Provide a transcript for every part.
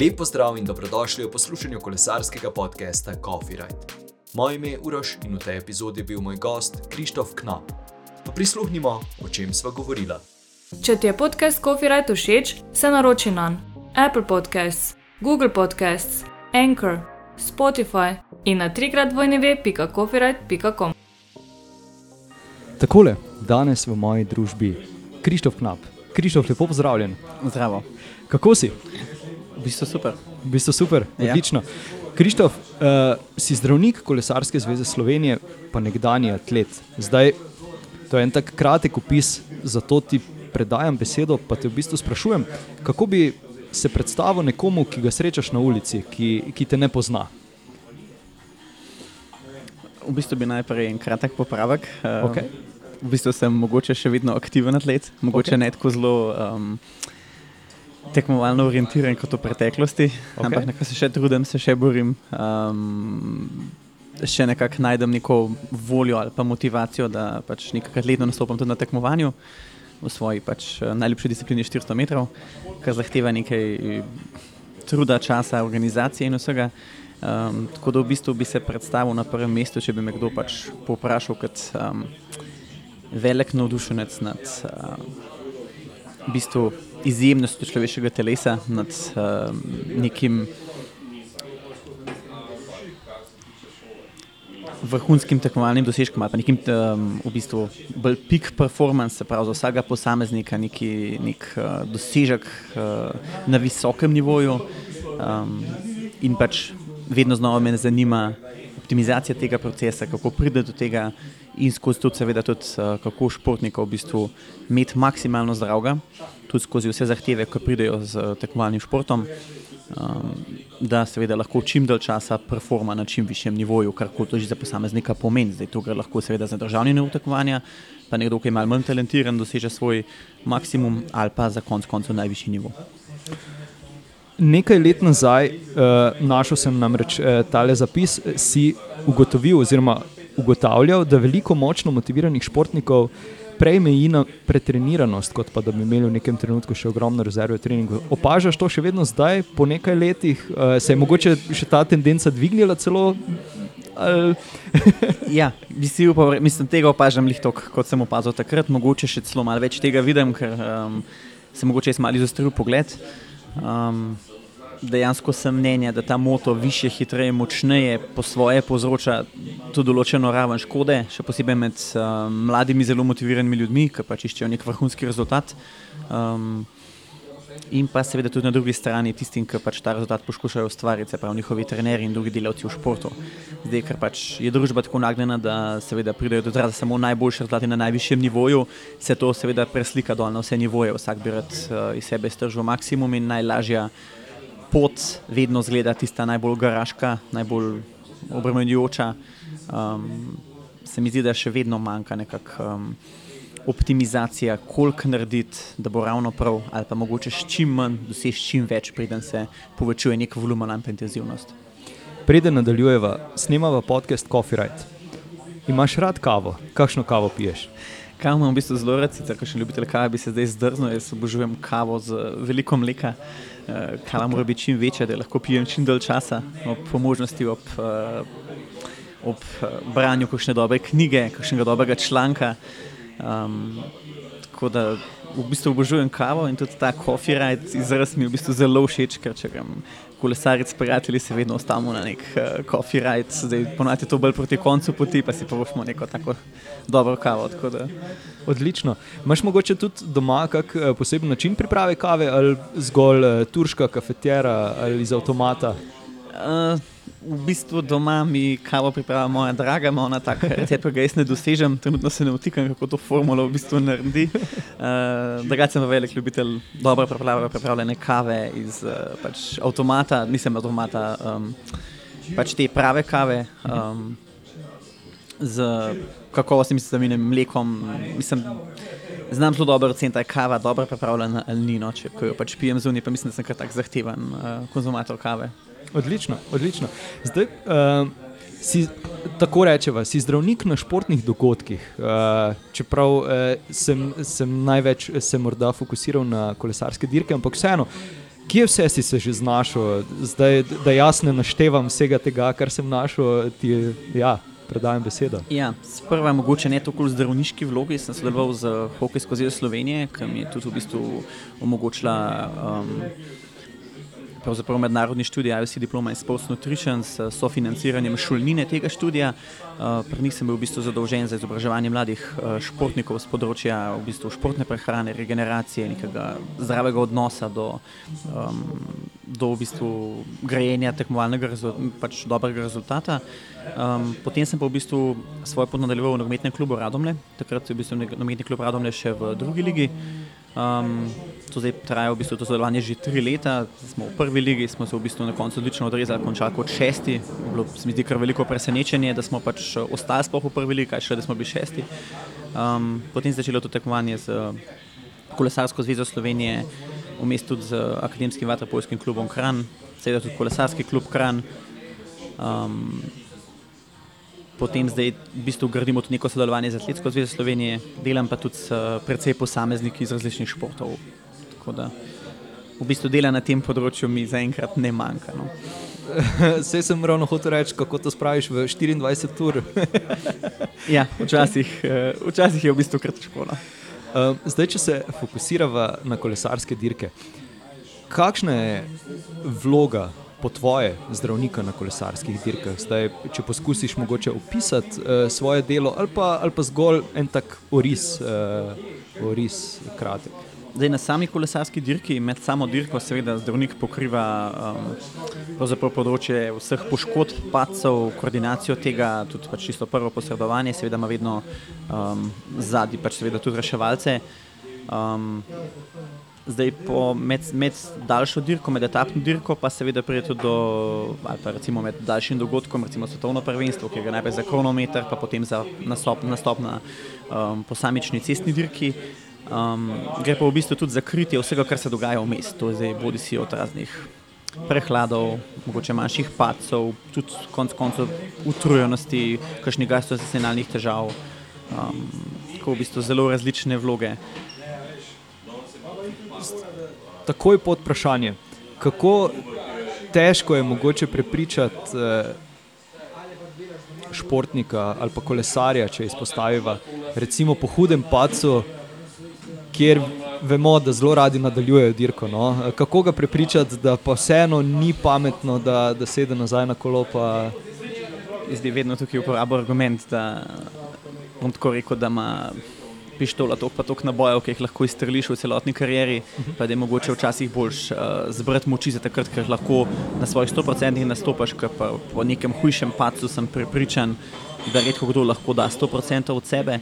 Lep pozdrav in dobrodošli v poslušanju kolesarskega podcasta Coffee Ride. Moje ime je Uroš in v tej epizodi je bil moj gost Krištof Knap. Pa prisluhnimo, o čem sva govorila. Če ti je podcast Coffee Ride všeč, se naroči na Apple Podcasts, Google Podcasts, Anchor, Spotify in na trikrat vojneve.coffeeride.com. Takole, danes v moji družbi Krištof Knap. Krištof, lepo pozdravljen. Zdravo. Kako si? V bistvu super. V bistvu super, Ja. odlično. Krištof, uh, si zdravnik Kolesarske zveze Slovenije, pa nekdani atlet. Zdaj, to je en tak kratek opis, zato ti predajam besedo, pa te v bistvu sprašujem, kako bi se predstavil nekomu, ki ga srečaš na ulici, ki, ki te ne pozna. V bistvu bi najprej en kratek popravek. Eh, Okej. V bistvu sem mogoče še vedno aktiven atlet, mogoče okay. ne tako zelo um, tekmovalno orientiran kot v preteklosti, okay. ampak nekako se še trudim, se še borim. Um, še nekako najdem neko voljo ali pa motivacijo, da pač nekajkrat letno nastopam tudi na tekmovanju v svoji pač, eh, najljubši disciplini 400 metrov, kar zahteva nekaj truda, časa, organizacije in vsega. Um, tako da v bistvu bi se predstavil na prvem mestu, če bi me kdo pač povprašal kot um, velik navdušenec nad um, v bistvu izjemnostjo človeškega telesa, nad um, nekim vrhunskim tekmovalnim dosežkom ali pa nekim um, v bistvu bolj peak performance, se pravi za vsakega posameznika, neki nek, uh, dosežek uh, na visokem nivoju. Um, in pač vedno znova me zanima optimizacija tega procesa, kako pride do tega, in skozi to, seveda, tudi uh, kako športnika v bistvu imeti maksimalno zdravega, tudi skozi vse zahteve, ki pridejo z uh, tekmovalnim športom. Um, da seveda lahko čim dalj časa performa na čim višjem nivoju, kar to že za posameznika pomeni. Zdaj, to gre lahko seveda za državni nivo tekmovanja, pa nekdo, ki je malo manj talentiran, doseže svoj maksimum ali pa za konc koncev najvišji nivo. Nekaj let nazaj, uh, našel sem namreč uh, tale zapis, eh, si ugotovil, oziroma ugotavljal, da veliko močno motiviranih športnikov prej meji na pretreniranost, kot pa da bi imeli v nekem trenutku še ogromno rezerve v treningu. Opažaš to še vedno zdaj, po nekaj letih, uh, se je mogoče še ta tendenca dvignila celo? Ja, upal, re- mislim, tega opažam lih toliko, kot sem opazil takrat, mogoče še celo malo več tega vidim, ker um, sem mogoče jaz malo izostril pogled. Um, dejansko sem mnenja, da ta moto više, hitreje, močneje po svoje povzroča tudi določeno raven škode, še posebej med um, mladimi, zelo motiviranimi ljudmi, ki pač iščejo nek vrhunski rezultat. Um, In pa seveda tudi na drugi strani tistim, ki pač ta rezultat poskušajo ustvariti, se pravi njihovi trenerji in drugi delavci v športu. Zdaj, ker pač je družba tako nagnjena, da seveda pridejo do izraza samo najboljši rezultati na najvišjem nivoju, se to seveda preslika dol na vse nivoje. Vsak bi rad uh, iz sebe stržil maksimum in najlažja pot vedno zgleda tista najbolj garaška, najbolj obremenjujoča. Um, se mi zdi, da še vedno manjka nekakšna um, optimizacija, koliko narediti, da bo ravno prav, ali pa mogoče s čim manj doseči čim več, preden se povečuje nek volumen pa intenzivnost. Preden nadaljujeva, snemava podcast Coffee Ride. Imaš rad kavo? Kakšno kavo piješ? Kavo imam v bistvu zelo rad, sicer kot ljubitelj kave bi se zdaj zdrznil, jaz obožujem kavo z veliko mleka. Eh, Kava mora biti čim večja, da lahko pijem čim dalj časa, ob možnosti, ob, eh, ob eh, branju kakšne dobre knjige, kakšnega dobrega članka. Um, tako da v bistvu obožujem kavo in tudi ta coffee ride izraz mi je v bistvu zelo všeč, ker če grem kolesariti s prijatelji, se vedno ostavimo na nek uh, coffee ride, zdaj ponovadi je to bolj proti koncu poti, pa si pa bomo neko tako dobro kavo. tako da- Odlično. Imaš mogoče tudi doma kak eh, poseben način priprave kave ali zgolj eh, turška kafetera ali iz avtomata? Uh, v bistvu doma mi kavo pripravlja moja draga, ima ona tak recept, ki ga jaz ne dosežem, trenutno se ne vtikam, kako to formulo v bistvu naredi. Uh, Drugače sem pa velik ljubitelj dobro pripravljene, pripravljene kave iz uh, pač avtomata, nisem avtomata, um, pač te prave kave. Um, Z kakovostnim sestavinem, mlekom. Mislim, znam zelo dobro oceniti, da je kava dobro pripravljena ali ni. No, če ko jo pač pijem zunaj, pa mislim, da sem kar tak zahteven uh, konzumator kave. Odlično, odlično. Zdaj, uh, si, tako rečeva, si zdravnik na športnih dogodkih. Uh, čeprav uh, sem, sem največ se morda fokusiral na kolesarske dirke, ampak vseeno, Kje vse si se že znašel, zdaj, da jaz ne naštevam vsega tega, kar sem našel, ti ja, predajam besedo. Ja, sprva mogoče ne tako v zdravniški vlogi, sem sodeloval z Hokejsko zvezo Slovenije, ki mi je tudi v bistvu omogočila. Um, pravzaprav mednarodni študij IOC Diploma in Sports Nutrition s sofinanciranjem šolnine tega študija. Uh, pri njih sem bil v bistvu zadolžen za izobraževanje mladih uh, športnikov z področja v bistvu športne prehrane, regeneracije, nekega zdravega odnosa do, um, do v bistvu grajenja tekmovalnega, pač dobrega rezultata. Um, potem sem pa v bistvu svoj pot nadaljeval v nogometnem klubu Radomle, takrat je v bistvu nogometni klub Radomle še v drugi ligi. Um, to zdaj traja v bistvu to sodelovanje že tri leta, smo v prvi ligi, smo se v bistvu na koncu odlično odrezali, končali kot šesti. Bilo se mi zdi kar veliko presenečenje, da smo pač ostali sploh v prvi ligi, kaj še da smo bili šesti. Um, potem začelo to tekmovanje z Kolesarsko zvezo Slovenije, vmes tudi z Akademskim vaterpolskim klubom Kran, seveda tudi Kolesarski klub Kran. Um, potem zdaj v bistvu gradimo tudi neko sodelovanje z Atletsko zvezo Slovenije, delam pa tudi s precej posamezniki iz različnih športov. Tako da v bistvu dela na tem področju mi zaenkrat ne manjka. No. Vse sem ravno hotel reči, kako to spraviš v 24 ur. ja, včasih, včasih je v bistvu kar težko. No. Zdaj, če se fokusiramo na kolesarske dirke, kakšna je vloga po tvoje zdravnika na kolesarskih dirkah. Zdaj, če poskusiš mogoče opisati uh, svoje delo ali pa, ali pa zgolj en tak oris, uh, oris kratek. Zdaj, na sami kolesarski dirki, med samo dirko, seveda zdravnik pokriva um, področje vseh poškodb, pacov, koordinacijo tega, tudi pač čisto prvo posredovanje, seveda ima vedno um, zadnji, pač seveda tudi reševalce. Um, Zdaj, med, med daljšo dirko, med etapno dirko, pa seveda pride tudi do, ali pa recimo med daljšim dogodkom, recimo svetovno prvenstvo, ki je najprej za kronometer, pa potem za nastop, nastop na um, posamični cestni dirki. Um, gre pa v bistvu tudi za kritje vsega, kar se dogaja v mestu, to je zdaj bodi si od raznih prehladov, mogoče manjših pacov, tudi konc koncev utrujenosti, kakšnih gastrointestinalnih težav, um, tako v bistvu zelo različne vloge. Takoj pod vprašanje, kako težko je mogoče prepričati eh, športnika ali pa kolesarja, če izpostaviva, recimo po hudem pacu, kjer vemo, da zelo radi nadaljujejo dirko. No? Kako ga prepričati, da pa vseeno ni pametno, da, da sedi nazaj na kolo. Pa... Zdaj vedno tukaj uporabljam argument, da bom tako rekel, da ima pištola, toliko pa toliko nabojev, ki jih lahko izstreliš v celotni karieri, pa da je mogoče včasih boljš uh, zbrati moči za takrat, ker lahko na svojih 100% nastopaš, ker pa po nekem hujšem pacu sem prepričan, da redko kdo lahko da 100% od sebe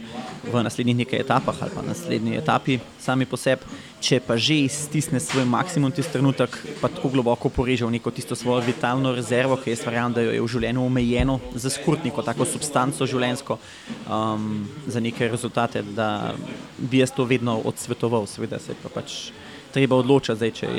v naslednjih nekaj etapah ali pa naslednji etapi sami po sebi. Če pa že iztisne svoj maksimum tisti trenutek, pa tako globoko poreže v neko tisto svojo vitalno rezervo, ki je stvarjam, da jo je v življenju omejeno za skrutniko, tako substanco življenjsko um, za neke rezultate, da bi jaz to vedno odsvetoval, seveda se pa pač treba odločiti. Zdaj, če,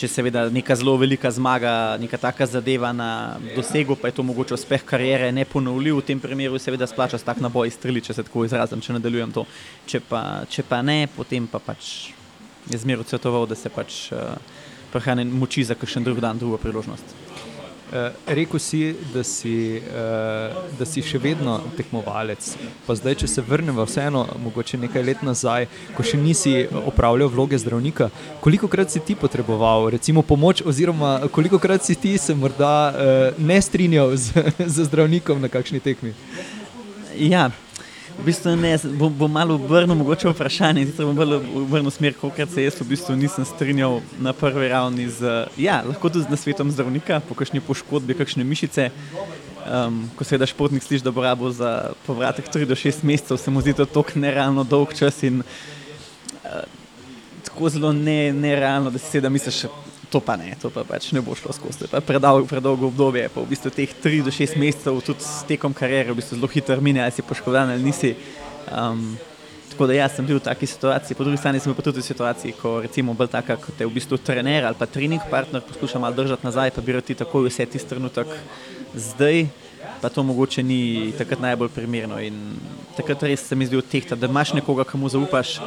če seveda neka zelo velika zmaga, neka taka zadeva na dosegu, pa je to mogoče uspeh karijere, ne ponovljiv, v tem primeru seveda splača s tak naboj streli, če se tako izrazim, če nadaljujem to. Če pa, če pa ne, potem pa pač je zmeraj odsvetoval, da se pač uh, prehrane moči za kakšen drug dan, drugo priložnost. Uh, Rekl si da, si, uh, da si še vedno tekmovalec. Pa zdaj, če se vrnemo vseeno, mogoče nekaj let nazaj, ko še nisi opravljal vloge zdravnika, koliko krat si ti potreboval recimo, pomoč, oziroma koliko krat si ti se morda uh, ne strinjal z, z zdravnikom na kakšni tekmi? Ja, V bistvu ne, bom, bom malo obrnil mogoče vprašanje, zdaj bom bolj obrnil smer, kolikrat se jaz v bistvu nisem strinjal na prvi ravni z, ja, lahko tudi z nasvetom zdravnika, po kakšni poškodbi, kakšne mišice. Um, ko se da športnik sliši, da bo rabo za povratek 3 do 6 mesecev, se mu zdi to tako nerealno dolg čas in uh, tako zelo ne, nerealno, da si sedaj misliš, To pa ne, to pa pač ne bo šlo skozi. Predolgo, predolgo obdobje, pa v bistvu teh 3 do 6 mesecev, tudi s tekom kariere, v bistvu zelo hitro mine, ali si poškodovan ali nisi. Um, tako da jaz sem bil v taki situaciji, po drugi strani sem pa tudi v situaciji, ko recimo bolj taka, kot je v bistvu trener ali pa trening partner, poskuša malo držati nazaj, pa birati takoj vse tisti trenutek zdaj, pa to mogoče ni takrat najbolj primerno. In takrat res se mi zdi od teh, da imaš nekoga, komu zaupaš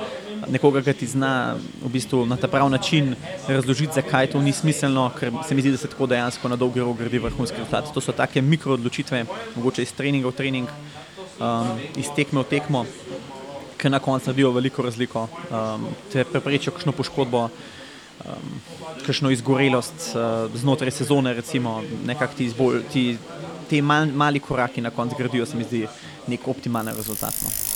nekoga, ki ti zna v bistvu na ta prav način razložiti, zakaj to ni smiselno, ker se mi zdi, da se tako dejansko na dolgi rok gradi vrhunski rezultat. To so take mikroodločitve, mogoče iz treninga v trening, um, iz tekme v tekmo, ki na koncu naredijo veliko razliko. Um, te preprečijo kakšno poškodbo. Um, kakšno izgorelost uh, znotraj sezone, recimo, nekako ti, izbol, ti, ti mal, mali koraki na koncu gradijo, se mi zdi, nek optimalen rezultat. No.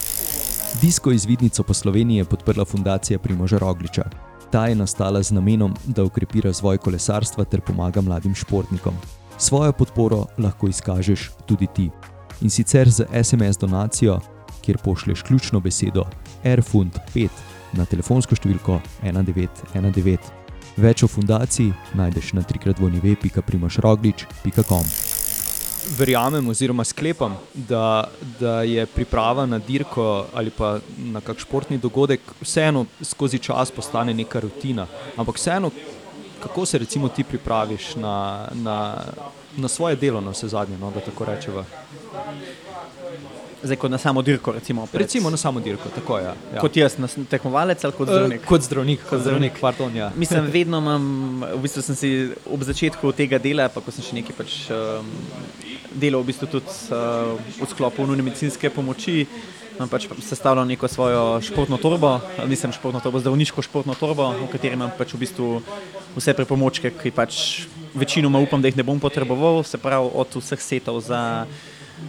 Disko izvidnico po Sloveniji je podprla fundacija Primoža Rogliča. Ta je nastala z namenom, da ukrepi razvoj kolesarstva ter pomaga mladim športnikom. Svojo podporo lahko izkažeš tudi ti. In sicer z SMS donacijo, kjer pošlješ ključno besedo Airfund 5 na telefonsko številko 1919. Več o fundaciji najdeš na trikratvojnive.primožroglič.com verjamem, oziroma sklepam, da, da je priprava na dirko ali pa na kak športni dogodek vseeno skozi čas postane neka rutina. Ampak vseeno, kako se recimo ti pripraviš na, na, na svoje delo, na vse zadnje, no, da tako rečemo. Zdaj, kot na samo dirko. Recimo, pred... recimo na samo dirko, tako je. Ja. ja. Kot jaz, tekmovalec ali kot zdravnik? Uh, kot zdravnik, kot zdravnik, pardon. Ja. Mislim, vedno imam, v bistvu sem si ob začetku tega dela, pa ko sem še nekaj pač, um, delal, v bistvu tudi uh, v sklopu nujne medicinske pomoči. Imam pač sestavljeno neko svojo športno torbo, nisem športno torbo, zdravniško športno torbo, v kateri imam pač v bistvu vse pripomočke, ki pač večinoma upam, da jih ne bom potreboval, se pravi od vseh setov za.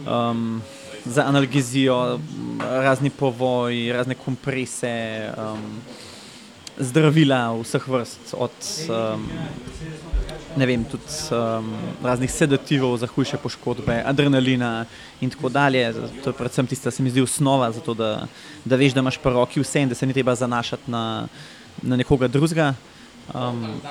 Um, za analgezijo, razni povoji, razne komprese, um, zdravila vseh vrst, od um, vem, tudi, um, raznih sedativov za hujše poškodbe, adrenalina in tako dalje. To je predvsem tista, se mi zdi, osnova za to, da, da veš, da imaš po roki vse in da se ni treba zanašati na, na nekoga drugega. Um,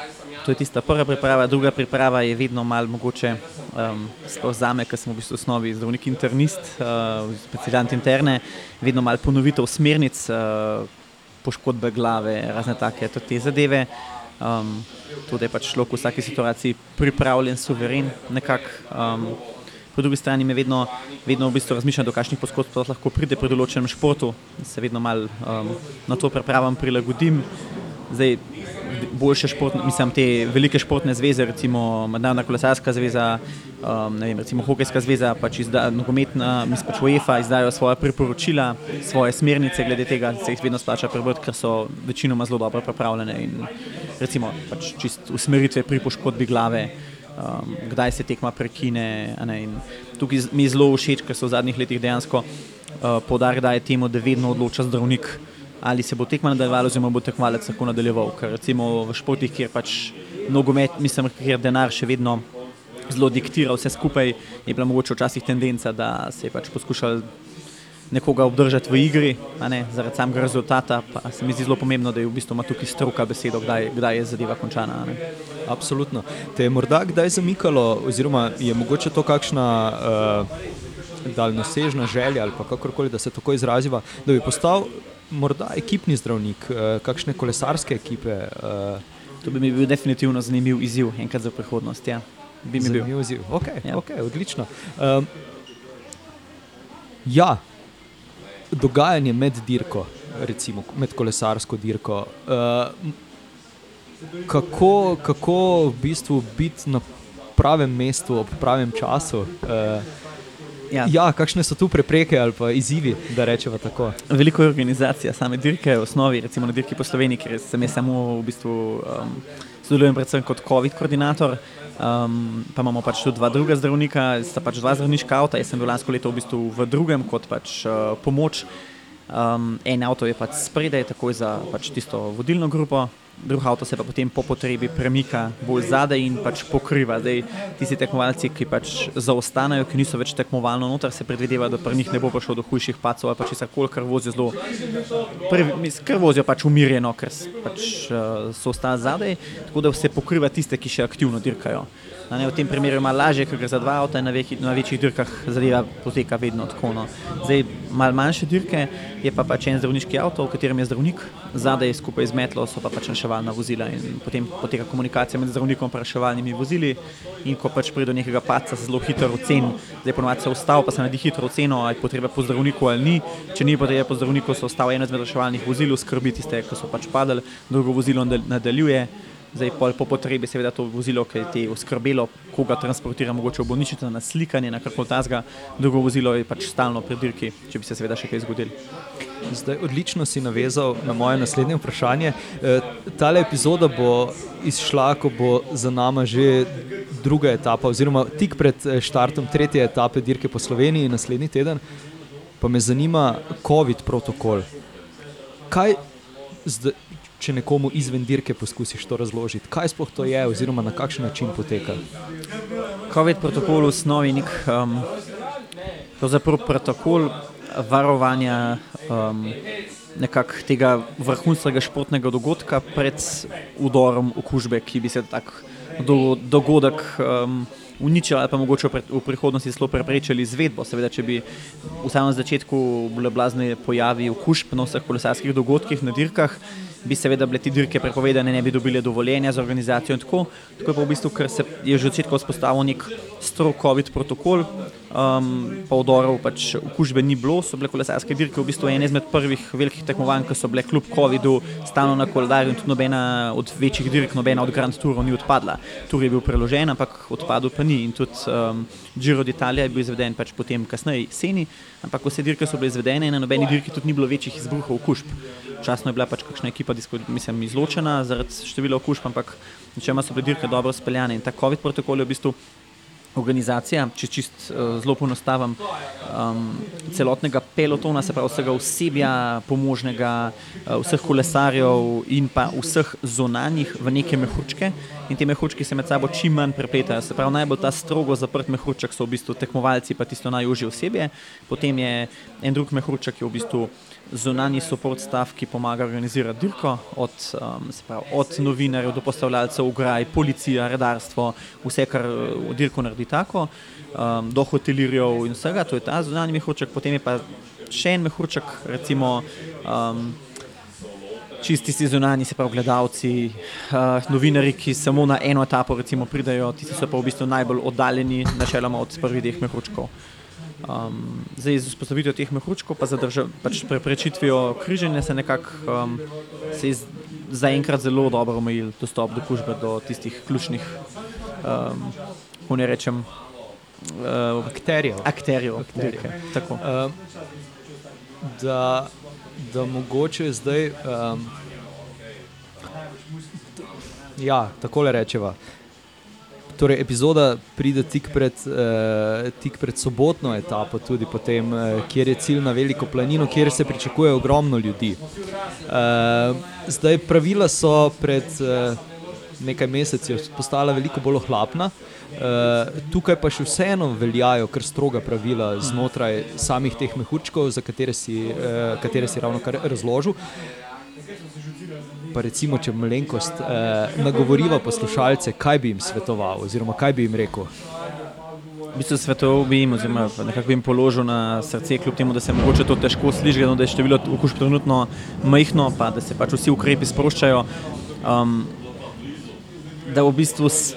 to je tista prva priprava, druga priprava je vedno malo mogoče, um, sploh za me, ker sem v bistvu osnovi zdravnik internist, uh, specialant interne, vedno malo ponovitev smernic, uh, poškodbe glave, razne take te zadeve. Um, to, da je pač človek v vsaki situaciji pripravljen, suveren, nekako. Um, po drugi strani me vedno, vedno v bistvu razmišljam, do kakšnih poškodb lahko pride pri določenem športu, se vedno malo um, na to pripravam, prilagodim. Zdaj, boljše športne, mislim, te velike športne zveze, recimo Mednarodna kolesarska zveza, um, vem, recimo Hokejska zveza, pač izda, nogometna, mislim pač UEFA izdajo svoje priporočila, svoje smernice glede tega, se jih vedno splača prebrati, ker so večinoma zelo dobro pripravljene in recimo pač čist usmeritve pri poškodbi glave. Um, kdaj se tekma prekine. Tukaj mi je zelo všeč, ker so v zadnjih letih dejansko uh, podarili, da je temu, da vedno odloča zdravnik, ali se bo tekma nadaljevala, oziroma bo tekmovalec lahko nadaljeval. Ker recimo v športih, kjer pač nogomet, mislim, kjer denar še vedno zelo diktira vse skupaj, je bila mogoče včasih tendenca, da se je pač poskušal nekoga obdržati v igri, ne, zaradi samega rezultata. Pa se mi zdi zelo pomembno, da je v bistvu ima tukaj stroka besedo, kdaj, kdaj je zadeva končana. Absolutno. Te je morda kdaj zamikalo, oziroma je mogoče to kakšna. Uh, Daljnosežna želja, ali kakorkoli, da se tako izraziva, da bi postal morda ekipni zdravnik, uh, kakšne kolesarske ekipe. Uh, to bi mi bil definitivno zanimiv izziv, enkrat za prihodnost. Ja. Bi mi zanimiv bil izziv. Okay, ja. Okay, odlično. Um, ja, dogajanje med dirko, recimo med kolesarsko dirko. Uh, kako, kako v bistvu biti na pravem mestu, ob pravem času? Uh, Ja. ja, kakšne so tu prepreke ali izzivi, da rečemo tako? Veliko je organizacija, same dirke v osnovi, recimo na dirki po Sloveniji, ker sem jaz samo v bistvu um, sodelujem predvsem kot COVID koordinator. Um, pa imamo pač tudi dva druga zdravnika, sta pač dva zdravniška avta. Jaz sem bil lansko leto v bistvu v drugem kot pač uh, pomoč. Um, en avto je pač spredaj, takoj za pač tisto vodilno grupo, drug avto se pa potem po potrebi premika bolj zadaj in pač pokriva. Zdaj, tisti tekmovalci, ki pač zaostanejo, ki niso več tekmovalno noter, se predvideva, da pri njih ne bo prišlo do hujših pacov ali pač česar koli, ker vozijo zelo, ker vozijo pač umirjeno, ker pač, uh, so ostali zadaj, tako da se pokriva tiste, ki še aktivno dirkajo. Ne, v tem primeru malo lažje, ker gre za dva avta in na, veki, na večjih dirkah zadeva poteka vedno tako. No. Zdaj, malo manjše dirke je pa pač en zdravniški avto, v katerem je zdravnik, zadaj skupaj z metlo so pa pač naše reševalna vozila in potem poteka komunikacija med zdravnikom in reševalnimi vozili. In ko pač pride do nekega paca, se zelo hitro oceni, da je ponovadi se ustavil, pa se naredi hitro oceno, ali je potreba po zdravniku ali ni. Če ni potrebe po zdravniku, se ustavlja eno izmed reševalnih vozil, skrbi tiste, ki so pač padali, drugo vozilo nadaljuje. Zdaj, po, po potrebi, seveda, to vozilo, ki je te oskrbelo, koga transportira, mogoče v bolnišnico na slikanje, na karkoli tasga, drugo vozilo je pač stalno pri dirki, če bi se seveda še kaj zgodilo. Zdaj, odlično si navezal na moje naslednje vprašanje. E, tale epizoda bo izšla, ko bo za nami že druga etapa, oziroma tik pred e, štartom tretje etape dirke po Sloveniji naslednji teden. Pa me zanima COVID protokol. Kaj zdaj, če nekomu izven dirke poskusiš to razložiti, kaj sploh to je, oziroma na kakšen način poteka? COVID protokol v osnovi je nek um, protokol varovanja um, tega vrhunskega športnega dogodka pred udorom okužbe, ki bi se tak do, dogodek. Um, uničili ali pa mogoče v prihodnosti zelo preprečili izvedbo. Seveda, če bi v samem začetku bile blazne pojavi okužb na vseh kolesarskih dogodkih, na dirkah, bi seveda bile te dirke prepovedane, ne bi dobile dovoljenja za organizacijo in tako. Tako je pa v bistvu, ker se je že od začetka vzpostavil nek strokovit protokol, um, pa odorov pač okužbe ni bilo, so bile kolesarske dirke v bistvu ene izmed prvih velikih tekmovanj, ki so bile kljub COVID-u stalno na koledarju in tudi nobena od večjih dirk, nobena od Grand Tourov ni odpadla. Tur je bil preložen, ampak odpadel pa ni in tudi um, Giro d'Italia je bil izveden pač potem kasneje jeseni, ampak vse dirke so bile izvedene in na nobeni dirki tudi ni bilo večjih izbruhov okužb. Včasno je bila pač kakšna ekipa mislim, izločena zaradi števila okužb, ampak načeloma so bile dirke dobro speljane. In ta COVID protokol je v bistvu organizacija, če čist uh, zelo ponostavim, um, celotnega pelotona, se pravi vsega osebja, pomožnega, uh, vseh kolesarjev in pa vseh zonanjih v neke mehurčke. In te mehurčke se med sabo čim manj prepletajo. Se pravi, najbolj ta strogo zaprt mehurček so v bistvu tekmovalci, pa tisto najužje osebje. Potem je en drug mehurček, ki je v bistvu zunanji support stav, ki pomaga organizirati dirko, od, um, pravi, od novinarjev do postavljalcev, ugraj, policija, redarstvo, vse, kar v dirko naredi tako, um, do hotelirjev in vsega, to je ta zunanji mehurček, potem je pa še en mehurček, recimo. Um, Čisti si zunani, se pravi, gledalci, uh, novinari, ki samo na eno etapo pridejo, ti so pa v bistvu najbolj oddaljeni, načeloma od prvih dveh mehurčkov. Um, zdaj, z vzpostavitvijo teh mehurčkov, pa z pač preprečitvijo križanja, se nekako um, zaenkrat zelo dobro omejil dostop do kužbe, do tistih ključnih, um, kako ne rečem, uh, akterjev. akterjev, akterjev. Uh, da, da mogoče zdaj. Um, ja, tako le rečeva. Torej, epizoda pride tik pred, uh, tik pred sobotno etapo, tudi potem, uh, kjer je cilj na veliko planino, kjer se pričakuje ogromno ljudi. Uh, zdaj, pravila so pred uh, nekaj meseci postala veliko bolj ohlapna. Uh, tukaj pa še vseeno veljajo kar stroga pravila znotraj samih teh mehurčkov, za katere si, uh, katere si ravno kar razložil pa recimo, če malenkost eh, nagovoriva poslušalce, kaj bi jim svetoval, oziroma kaj bi jim rekel. V bistvu svetoval bi jim, oziroma nekako bi jim položil na srce, kljub temu, da se mogoče to težko sliši, da je število okužb trenutno majhno, pa da se pač vsi ukrepi sproščajo. Um, da v bistvu s,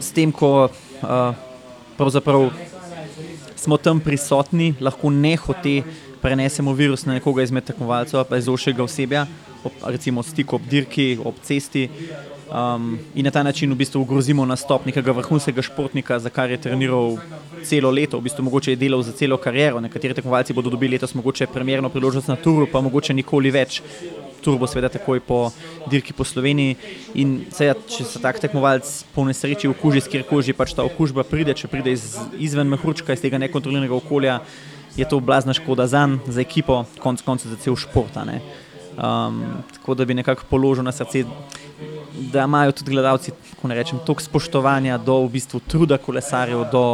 s tem, ko uh, smo tam prisotni, lahko ne hote prenesemo virus na nekoga izmed tekmovalcev, pa iz ošega osebja, ob, recimo stik ob dirki, ob cesti. Um, in na ta način v bistvu ogrozimo nastop nekega vrhunskega športnika, za kar je treniral celo leto, v bistvu mogoče je delal za celo kariero. Nekateri tekmovalci bodo dobili letos mogoče premjerno priložnost na turu, pa mogoče nikoli več. Tur bo seveda takoj po dirki po Sloveniji. In seveda, če se tak tekmovalec po nesreči okuži, s kjer koži pač ta okužba pride, če pride iz, izven mehurčka, iz tega nekontroliranega okolja, je to blazna škoda za njega, za ekipo, konec koncev za cel šport. Um, tako da bi nekako položil na srce, da imajo tudi gledalci toliko spoštovanja do v bistvu, truda kolesarjev, do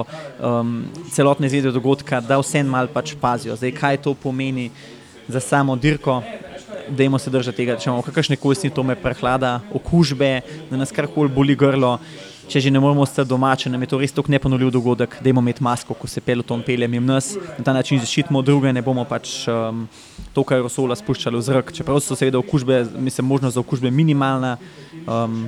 um, celotne izvedbe dogodka, da vse malo pač pazijo. Zdaj, kaj to pomeni za samo dirko, da se držimo tega, če imamo kakšne kostni, to me prehlada, okužbe, da nas karkoli boli grlo. če že ne moramo ostati doma, če nam je to res tako neponovljiv dogodek, da imamo imeti masko, ko se peloton pelje mimo nas, na ta način zaščitimo druge, ne bomo pač um, to, kar rosola spuščali v zrak. Čeprav so seveda okužbe, mislim, možnost za okužbe minimalna. Um,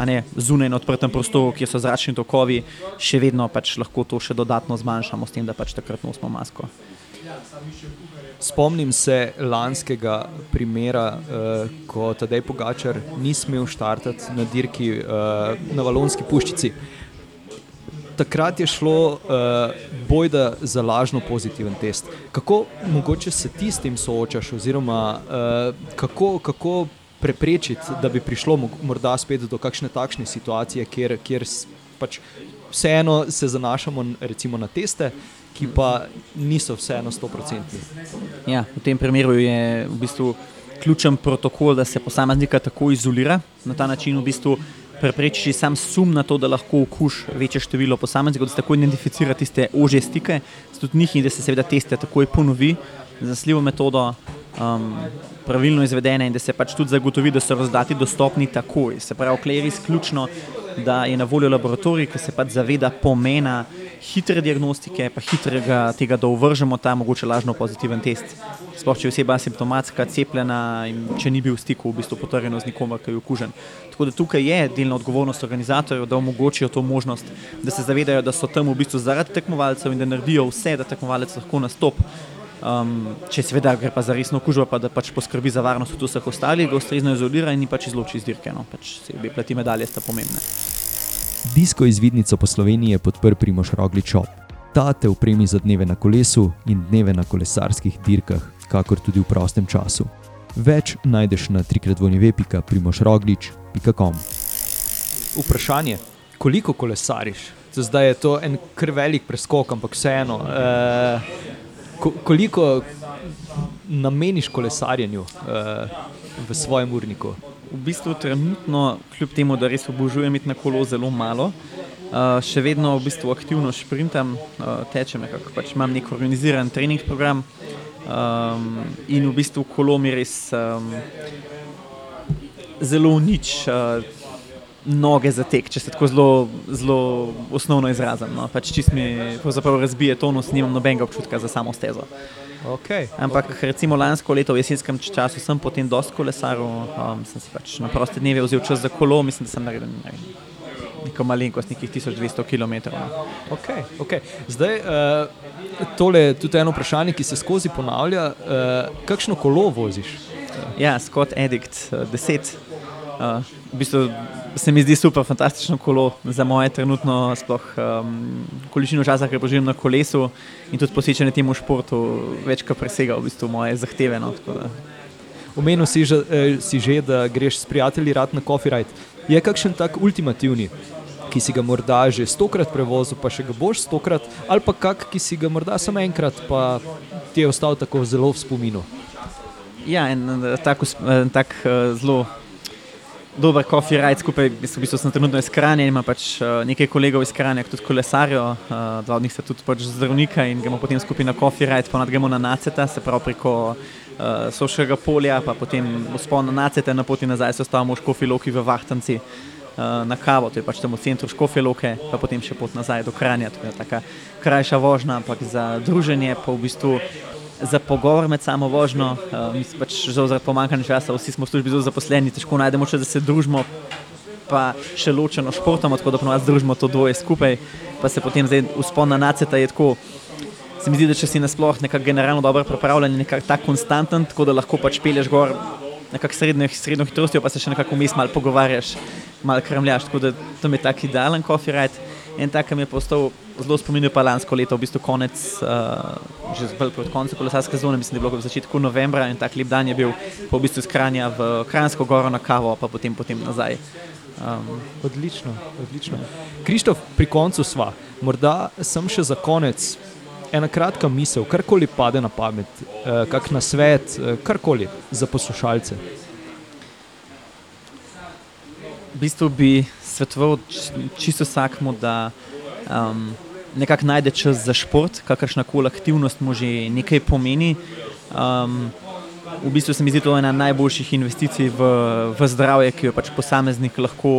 Ne, zunaj na odprtem prostoru, kjer so zračni tokovi, še vedno pač lahko to še dodatno zmanjšamo, s tem, da pač takrat nosimo masko. Spomnim se lanskega primera, uh, ko Tadej Pogačar ni smel štartati na dirki uh, na Valonski puščici. Takrat je šlo uh, bojda za lažno pozitiven test. Kako mogoče se ti s tem soočaš, oziroma uh, kako, kako preprečiti, da bi prišlo morda spet do kakšne takšne situacije, kjer, kjer pač vseeno se zanašamo recimo, na teste, ki pa niso vseeno 100%. Ja, v tem primeru je v bistvu ključen protokol, da se posameznika tako izolira. Na ta način v bistvu prepreči sam sum na to, da lahko okuž večje število posameznikov, da se tako identificira tiste ožje stike tudi njih in da se seveda teste takoj ponovi z zasljivo metodo. Um, pravilno izvedene in da se pač tudi zagotovi, da so razdati dostopni takoj. Se pravi, kler je izključno, da je na voljo laboratorij, ki se pač zaveda pomena hitre diagnostike, pa hitrega tega, da uvržemo ta mogoče lažno pozitiven test. Sploh če je oseba asimptomatska, cepljena in če ni bil v stiku, v bistvu potrjeno z nikomer, ki je okužen. Tako da tukaj je delna odgovornost organizatorjev, da omogočijo to možnost, da se zavedajo, da so tam v bistvu zaradi tekmovalcev in da naredijo vse, da tekmovalec lahko nastopi. Um, če seveda gre pa za resno okužbo, pa da pač poskrbi za varnost vseh ostalih, ga ustrezno izolira in pač izloči iz dirke. No. Pač se obe plati medalje sta pomembne. Disko izvidnico po Sloveniji je podprl Primoš Rogličov. Ta te upremi za dneve na kolesu in dneve na kolesarskih dirkah, kakor tudi v prostem času. Več najdeš na trikratvojneve.primošroglič.com. Vprašanje, koliko kolesariš? Zdaj je to en kar velik preskok, ampak vseeno. Eh, ko, koliko nameniš kolesarjenju uh, v svojem urniku? V bistvu trenutno, kljub temu, da res obožujem iti na kolo zelo malo, uh, še vedno v bistvu aktivno sprintam, uh, tečem, nekako pač imam nek organiziran trening program um, in v bistvu kolo mi res um, zelo nič. Uh, Noge za tek, če se tako zelo, zelo osnovno izrazim. No. Pač čist mi razbije tonus, nimam nobenega občutka za samo stezo. Okay, Ampak okay. recimo lansko leto v jesenskem času sem potem dosti kolesaril, um, sem si pač na proste dneve vzel čas za kolo, mislim, da sem naredil ne, neko malenkost, nekih 1200 km. No. Okay, okay. Zdaj, uh, tole je tudi eno vprašanje, ki se skozi ponavlja. Uh, kakšno kolo voziš? Ja, Scott Edict, uh, 10. Uh, v bistvu se mi zdi super, fantastično kolo za moje trenutno sploh, um, količino časa, ki poživim na kolesu in tudi posvečanje temu športu, večkrat presega v bistvu moje zahteve. No, Omenil si, eh, si že, da greš s prijatelji rad na coffee ride. Je kakšen tak ultimativni, ki si ga morda že stokrat prevozil, pa še ga boš stokrat, ali pa kak, ki si ga morda samo enkrat, pa ti je ostal tako zelo v spominu? Ja, en, tak, en tak uh, zelo dober coffee ride skupaj, v bistvu sem trenutno iz Kranja in imam pač uh, nekaj kolegov iz Kranja, ki tudi kolesarijo, uh, dva od njih sta tudi pač zdravnika in gremo potem skupaj na coffee ride, pa nadgremo na Naceta, se pravi preko uh, Soškega polja, pa potem vzpon na Naceta na poti nazaj se ostavimo v Škofi Loki v Vahtanci. Na kavo, to je pač tam v centru Škofje Loke, pa potem še pot nazaj do Kranja. To je tako krajša vožnja, ampak za druženje, pa v bistvu za pogovor med samo vožnjo. Uh, mi smo pač zelo zaradi pomankanja časa, vsi smo v službi zelo zaposleni, težko najdemo čas, da se družimo, pa še ločeno športamo, tako da ponovadi združimo to dvoje skupaj, pa se potem zdaj uspon na naceta je tako. Se mi zdi, da če si nasploh nekako generalno dobro pripravljen, nekako tako konstanten, tako da lahko pač peleš gor nekako srednjo, srednjo hitrostjo, pa se še nekako vmes malo pogovarjaš, malo krmljaš, tako da to mi je tak idealen coffee ride. En tak, ki mi je postal zelo spominjal, pa lansko leto, v bistvu konec, uh, že proti koncu kolesarske zone, mislim, da je bilo v začetku novembra in tak lep dan je bil po v bistvu skranja v Kranjsko goro na kavo, pa potem, potem nazaj. Um, odlično, odlično. Krištof, pri koncu sva. Morda sem še za konec ena kratka misel, karkoli pade na pamet, eh, kak na svet, eh, karkoli za poslušalce. V bistvu bi svetoval čisto vsakmu, da um, nekako najde čas za šport, kakršna koli aktivnost mu že nekaj pomeni. Um, v bistvu se mi zdi to ena najboljših investicij v, v zdravje, ki jo pač posameznik lahko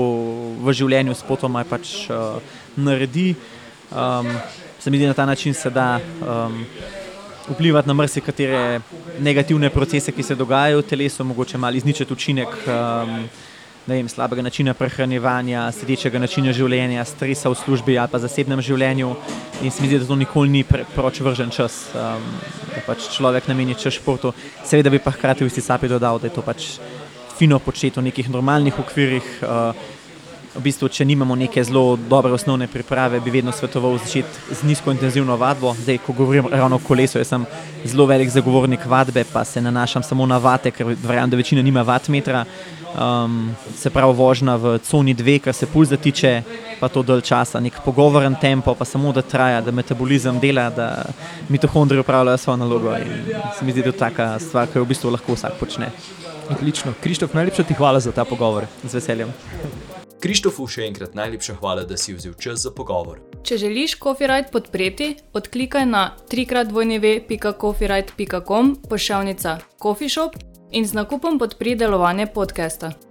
v življenju s potoma pač, uh, naredi. Um, se mi zdi, na ta način se da um, vplivati na marsikatere negativne procese, ki se dogajajo v telesu, mogoče malo izničiti učinek. Um, Vem, slabega načina prehranevanja, sedečega načina življenja, stresa v službi ali pa zasebnem življenju. In se mi zdi, da to nikoli ni preveč vržen čas, um, da pač človek nameni čas športu. Seveda bi pa hkrati v isti sapi dodal, da je to pač fino početi v nekih normalnih okvirih. Uh, v bistvu, če nimamo neke zelo dobre osnovne priprave, bi vedno svetoval začeti z nizko intenzivno vadbo. Zdaj, ko govorim ravno o kolesu, jaz sem zelo velik zagovornik vadbe, pa se nanašam samo na vate, ker verjamem, da večina nima vatmetra. Um, se pravi, vožnja v coni dve, kar se pulza tiče, pa to dol časa, nek pogovoren tempo, pa samo da traja, da metabolizem dela, da mitohondri upravljajo svojo nalogo. In se mi zdi, da je to taka stvar, ki jo v bistvu lahko vsak počne. Odlično. Krištof, najlepša ti hvala za ta pogovor. Z veseljem. Krištofu še enkrat najlepša hvala, da si vzel čas za pogovor. Če želiš Copyright podpreti, odklikaj na trikratvojneve.copyright.com pošiljka Coffee Shop in z nakupom podpri delovanje podcasta.